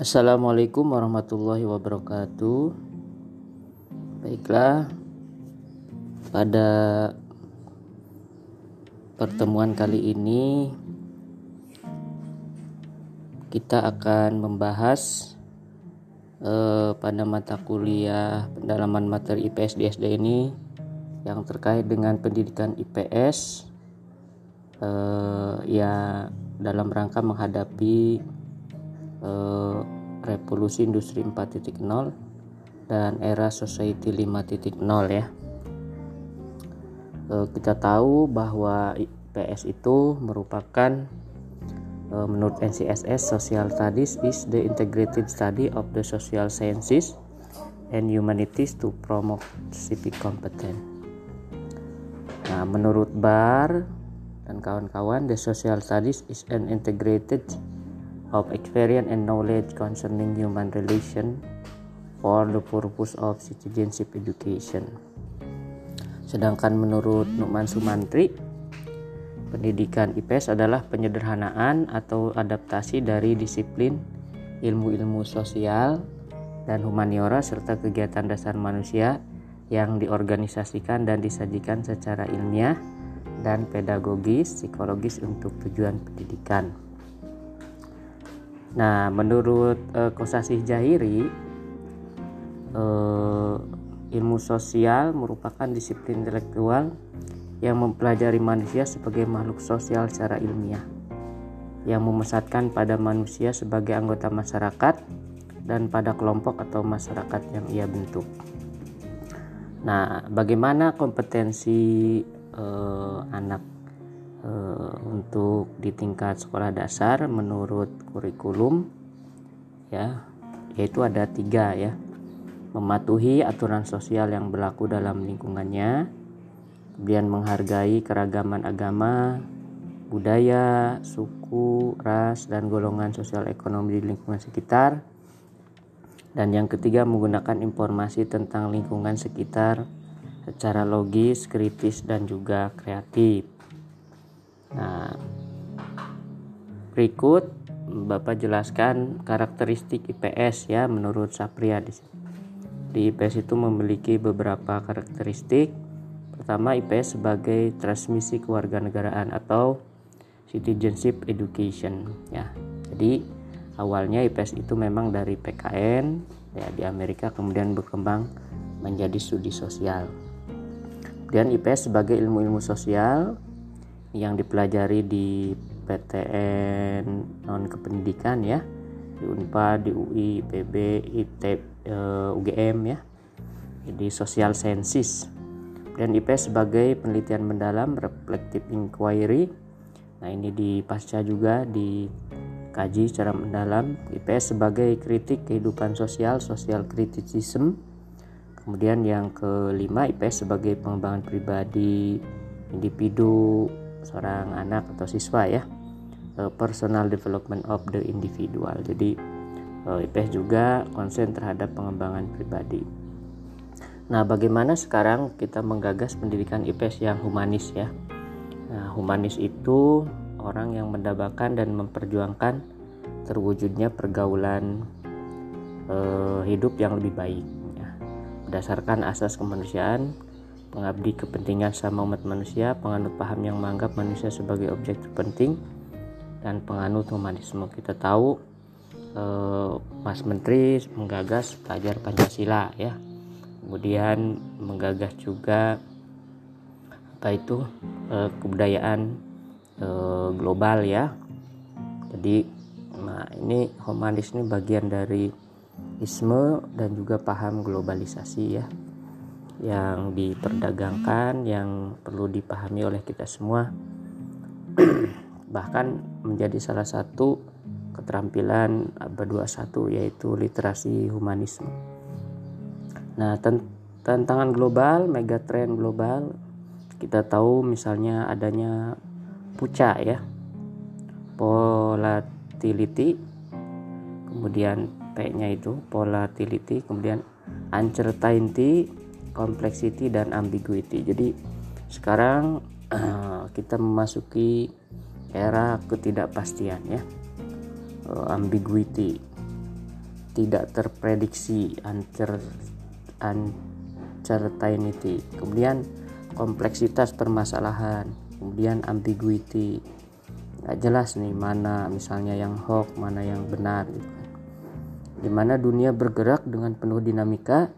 Assalamualaikum warahmatullahi wabarakatuh. Baiklah, pada pertemuan kali ini kita akan membahas eh, pada mata kuliah pendalaman materi IPS di SD ini yang terkait dengan pendidikan IPS eh, ya dalam rangka menghadapi eh, revolusi industri 4.0 dan era society 5.0 ya. Eh, kita tahu bahwa IPS itu merupakan eh, menurut NCSS Social Studies is the integrated study of the social sciences and humanities to promote civic competence. Nah, menurut Bar dan kawan-kawan, the social studies is an integrated of experience and knowledge concerning human relation for the purpose of citizenship education. Sedangkan menurut Nukman Sumantri, pendidikan IPS adalah penyederhanaan atau adaptasi dari disiplin ilmu-ilmu sosial dan humaniora serta kegiatan dasar manusia yang diorganisasikan dan disajikan secara ilmiah dan pedagogis psikologis untuk tujuan pendidikan. Nah, menurut uh, Kosasih Jahiri, uh, ilmu sosial merupakan disiplin intelektual yang mempelajari manusia sebagai makhluk sosial secara ilmiah, yang memusatkan pada manusia sebagai anggota masyarakat dan pada kelompok atau masyarakat yang ia bentuk. Nah, bagaimana kompetensi uh, anak uh, untuk di tingkat sekolah dasar menurut kurikulum ya yaitu ada tiga ya mematuhi aturan sosial yang berlaku dalam lingkungannya kemudian menghargai keragaman agama budaya suku ras dan golongan sosial ekonomi di lingkungan sekitar dan yang ketiga menggunakan informasi tentang lingkungan sekitar secara logis, kritis dan juga kreatif. Nah, berikut Bapak jelaskan karakteristik IPS ya menurut Sapria di IPS itu memiliki beberapa karakteristik. Pertama, IPS sebagai transmisi kewarganegaraan atau citizenship education ya. Jadi awalnya IPS itu memang dari PKN ya di Amerika kemudian berkembang menjadi studi sosial. Kemudian IPS sebagai ilmu-ilmu sosial yang dipelajari di PTN non kependidikan ya di Unpad, di UI, IPB, IT, uh, UGM ya. Jadi social sciences. Dan IPS sebagai penelitian mendalam reflective inquiry. Nah, ini di pasca juga di kaji secara mendalam IPS sebagai kritik kehidupan sosial social criticism kemudian yang kelima IPS sebagai pengembangan pribadi individu seorang anak atau siswa ya. Personal development of the individual. Jadi IPS juga konsen terhadap pengembangan pribadi. Nah bagaimana sekarang kita menggagas pendidikan IPS yang humanis ya? Nah humanis itu orang yang mendambakan dan memperjuangkan terwujudnya pergaulan eh, hidup yang lebih baik ya. berdasarkan asas kemanusiaan pengabdi kepentingan sama umat manusia penganut paham yang menganggap manusia sebagai objek terpenting dan penganut humanisme. Kita tahu eh, Mas Menteri menggagas pelajar Pancasila ya. Kemudian menggagas juga apa itu eh, kebudayaan global ya. Jadi nah ini humanis ini bagian dari isme dan juga paham globalisasi ya yang diperdagangkan yang perlu dipahami oleh kita semua. Bahkan menjadi salah satu keterampilan abad 21 yaitu literasi humanisme. Nah tantangan global megatrend global kita tahu misalnya adanya puca ya. Volatility kemudian P nya itu volatility kemudian uncertainty complexity dan ambiguity jadi sekarang uh, kita memasuki era ketidakpastian ya. Uh, ambiguity tidak terprediksi uncer uncertainty kemudian kompleksitas permasalahan. Kemudian ambiguity nggak jelas nih mana misalnya yang hoax mana yang benar gitu kan. Di mana dunia bergerak dengan penuh dinamika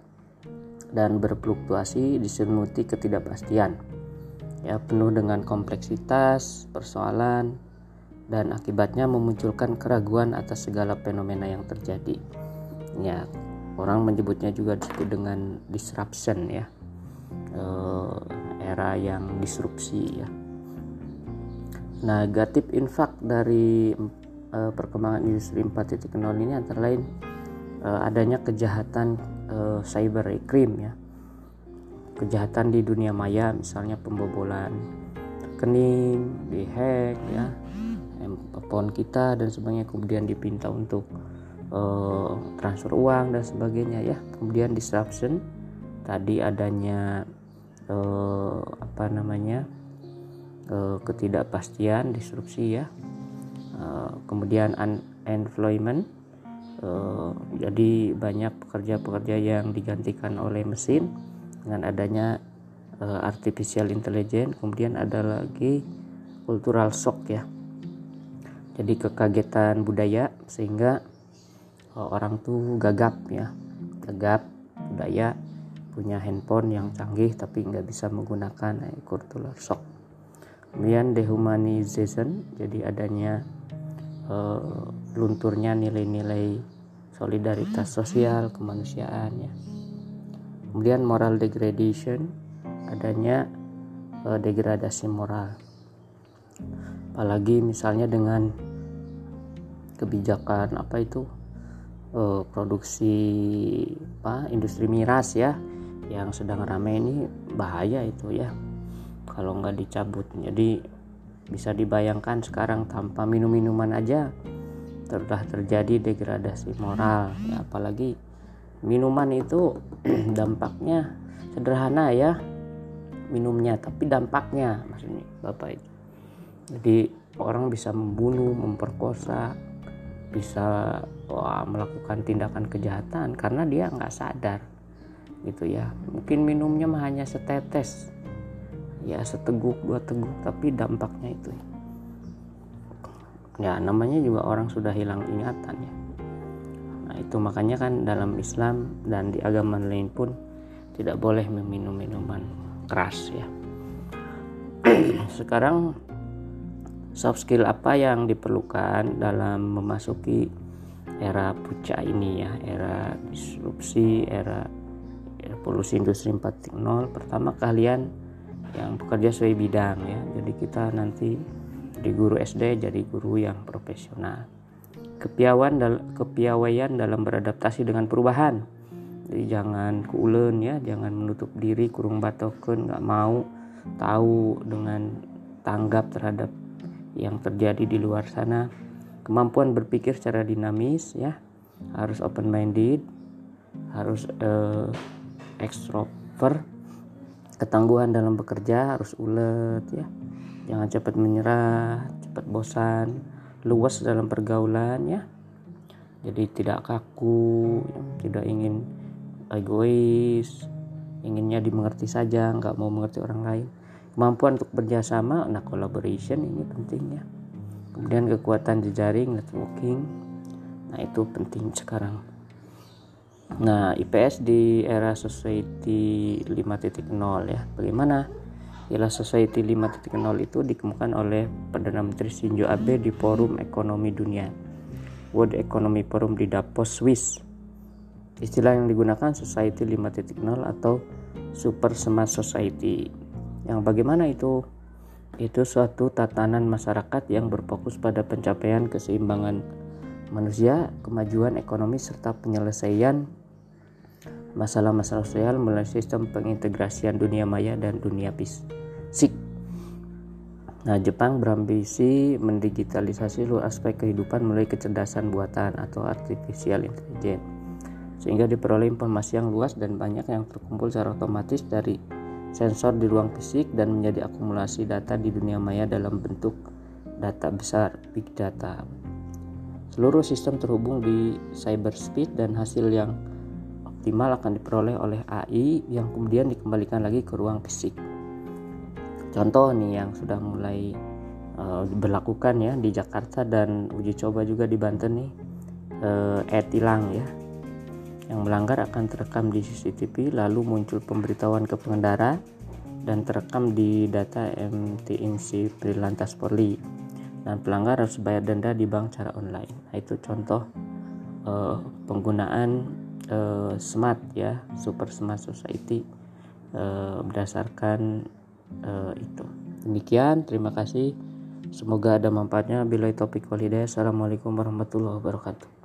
dan berfluktuasi diselimuti ketidakpastian ya penuh dengan kompleksitas persoalan dan akibatnya memunculkan keraguan atas segala fenomena yang terjadi. Ya orang menyebutnya juga disebut dengan disruption ya uh, era yang disrupsi ya. Negatif infak dari uh, perkembangan industri 4.0 ini antara lain uh, adanya kejahatan uh, cyber crime ya. Kejahatan di dunia maya misalnya pembobolan rekening dihack ya handphone kita dan sebagainya kemudian dipinta untuk uh, transfer uang dan sebagainya ya. Kemudian disruption tadi adanya uh, apa namanya uh, ketidakpastian disrupsi ya. Uh, kemudian unemployment uh, jadi banyak pekerja-pekerja yang digantikan oleh mesin dengan adanya uh, artificial intelligence. Kemudian ada lagi cultural shock ya. Jadi kekagetan budaya sehingga uh, orang tuh gagap ya. Gagap budaya punya handphone yang canggih tapi nggak bisa menggunakan eh, cultural shock. Kemudian dehumanization jadi adanya uh, lunturnya nilai-nilai solidaritas sosial kemanusiaan ya. Kemudian moral degradation adanya uh, degradasi moral. Apalagi misalnya dengan kebijakan apa itu uh, produksi apa industri miras ya yang sedang ramai ini bahaya itu ya. Kalau nggak dicabut jadi bisa dibayangkan sekarang tanpa minum-minuman aja telah terjadi degradasi moral. Ya apalagi minuman itu dampaknya sederhana ya minumnya tapi dampaknya maksudnya bapak itu jadi orang bisa membunuh memperkosa bisa wah, melakukan tindakan kejahatan karena dia nggak sadar gitu ya. Mungkin minumnya hanya setetes ya seteguk dua teguk tapi dampaknya itu. Ya namanya juga orang sudah hilang ingatan ya. Nah itu makanya kan dalam Islam dan di agama lain pun tidak boleh meminum minuman keras ya. Sekarang soft skill apa yang diperlukan dalam memasuki era puncak ini ya? Era disrupsi era revolusi industri 4.0 pertama kalian yang bekerja sesuai bidang ya. Jadi kita nanti di guru SD jadi guru yang profesional. Kepiawan dal kepiawaian dalam beradaptasi dengan perubahan. Jadi jangan kuulen ya. Jangan menutup diri kurung batoken nggak mau tahu dengan tanggap terhadap yang terjadi di luar sana. Kemampuan berpikir secara dinamis ya. Harus open minded harus uh, extrovert ketangguhan dalam bekerja harus ulet ya. Jangan cepat menyerah cepat bosan luas dalam pergaulan ya. Jadi tidak kaku tidak ingin egois inginnya dimengerti saja nggak mau mengerti orang lain. Kemampuan untuk bekerjasama nah collaboration ini pentingnya kemudian kekuatan jejaring networking nah itu penting sekarang nah IPS di era society 5.0 ya. Bagaimana era society 5.0 itu dikemukakan oleh Perdana Menteri Shinzo Abe di Forum Ekonomi Dunia World Economy Forum di Davos Swiss. Istilah yang digunakan society 5.0 atau super smart society. Yang bagaimana itu? Itu suatu tatanan masyarakat yang berfokus pada pencapaian keseimbangan manusia, kemajuan ekonomi serta penyelesaian masalah-masalah sosial melalui sistem pengintegrasian dunia maya dan dunia fisik. Nah, Jepang berambisi mendigitalisasi seluruh aspek kehidupan melalui kecerdasan buatan atau artificial intelligence sehingga diperoleh informasi yang luas dan banyak yang terkumpul secara otomatis dari sensor di ruang fisik dan menjadi akumulasi data di dunia maya dalam bentuk data besar big data. Seluruh sistem terhubung di cyberspeed dan hasil yang optimal akan diperoleh oleh AI yang kemudian dikembalikan lagi ke ruang fisik. Contoh nih yang sudah mulai uh, berlakukan ya di Jakarta dan uji coba juga di Banten nih uh, e-tilang ya. Yang melanggar akan terekam di CCTV lalu muncul pemberitahuan ke pengendara dan terekam di data MTNC Prilantas Polri dan pelanggar harus bayar denda di bank cara online. Nah, itu contoh uh, penggunaan uh, smart ya, super smart society uh, berdasarkan uh, itu. Demikian, terima kasih. Semoga ada manfaatnya. Bila topik holiday. Assalamualaikum warahmatullahi wabarakatuh.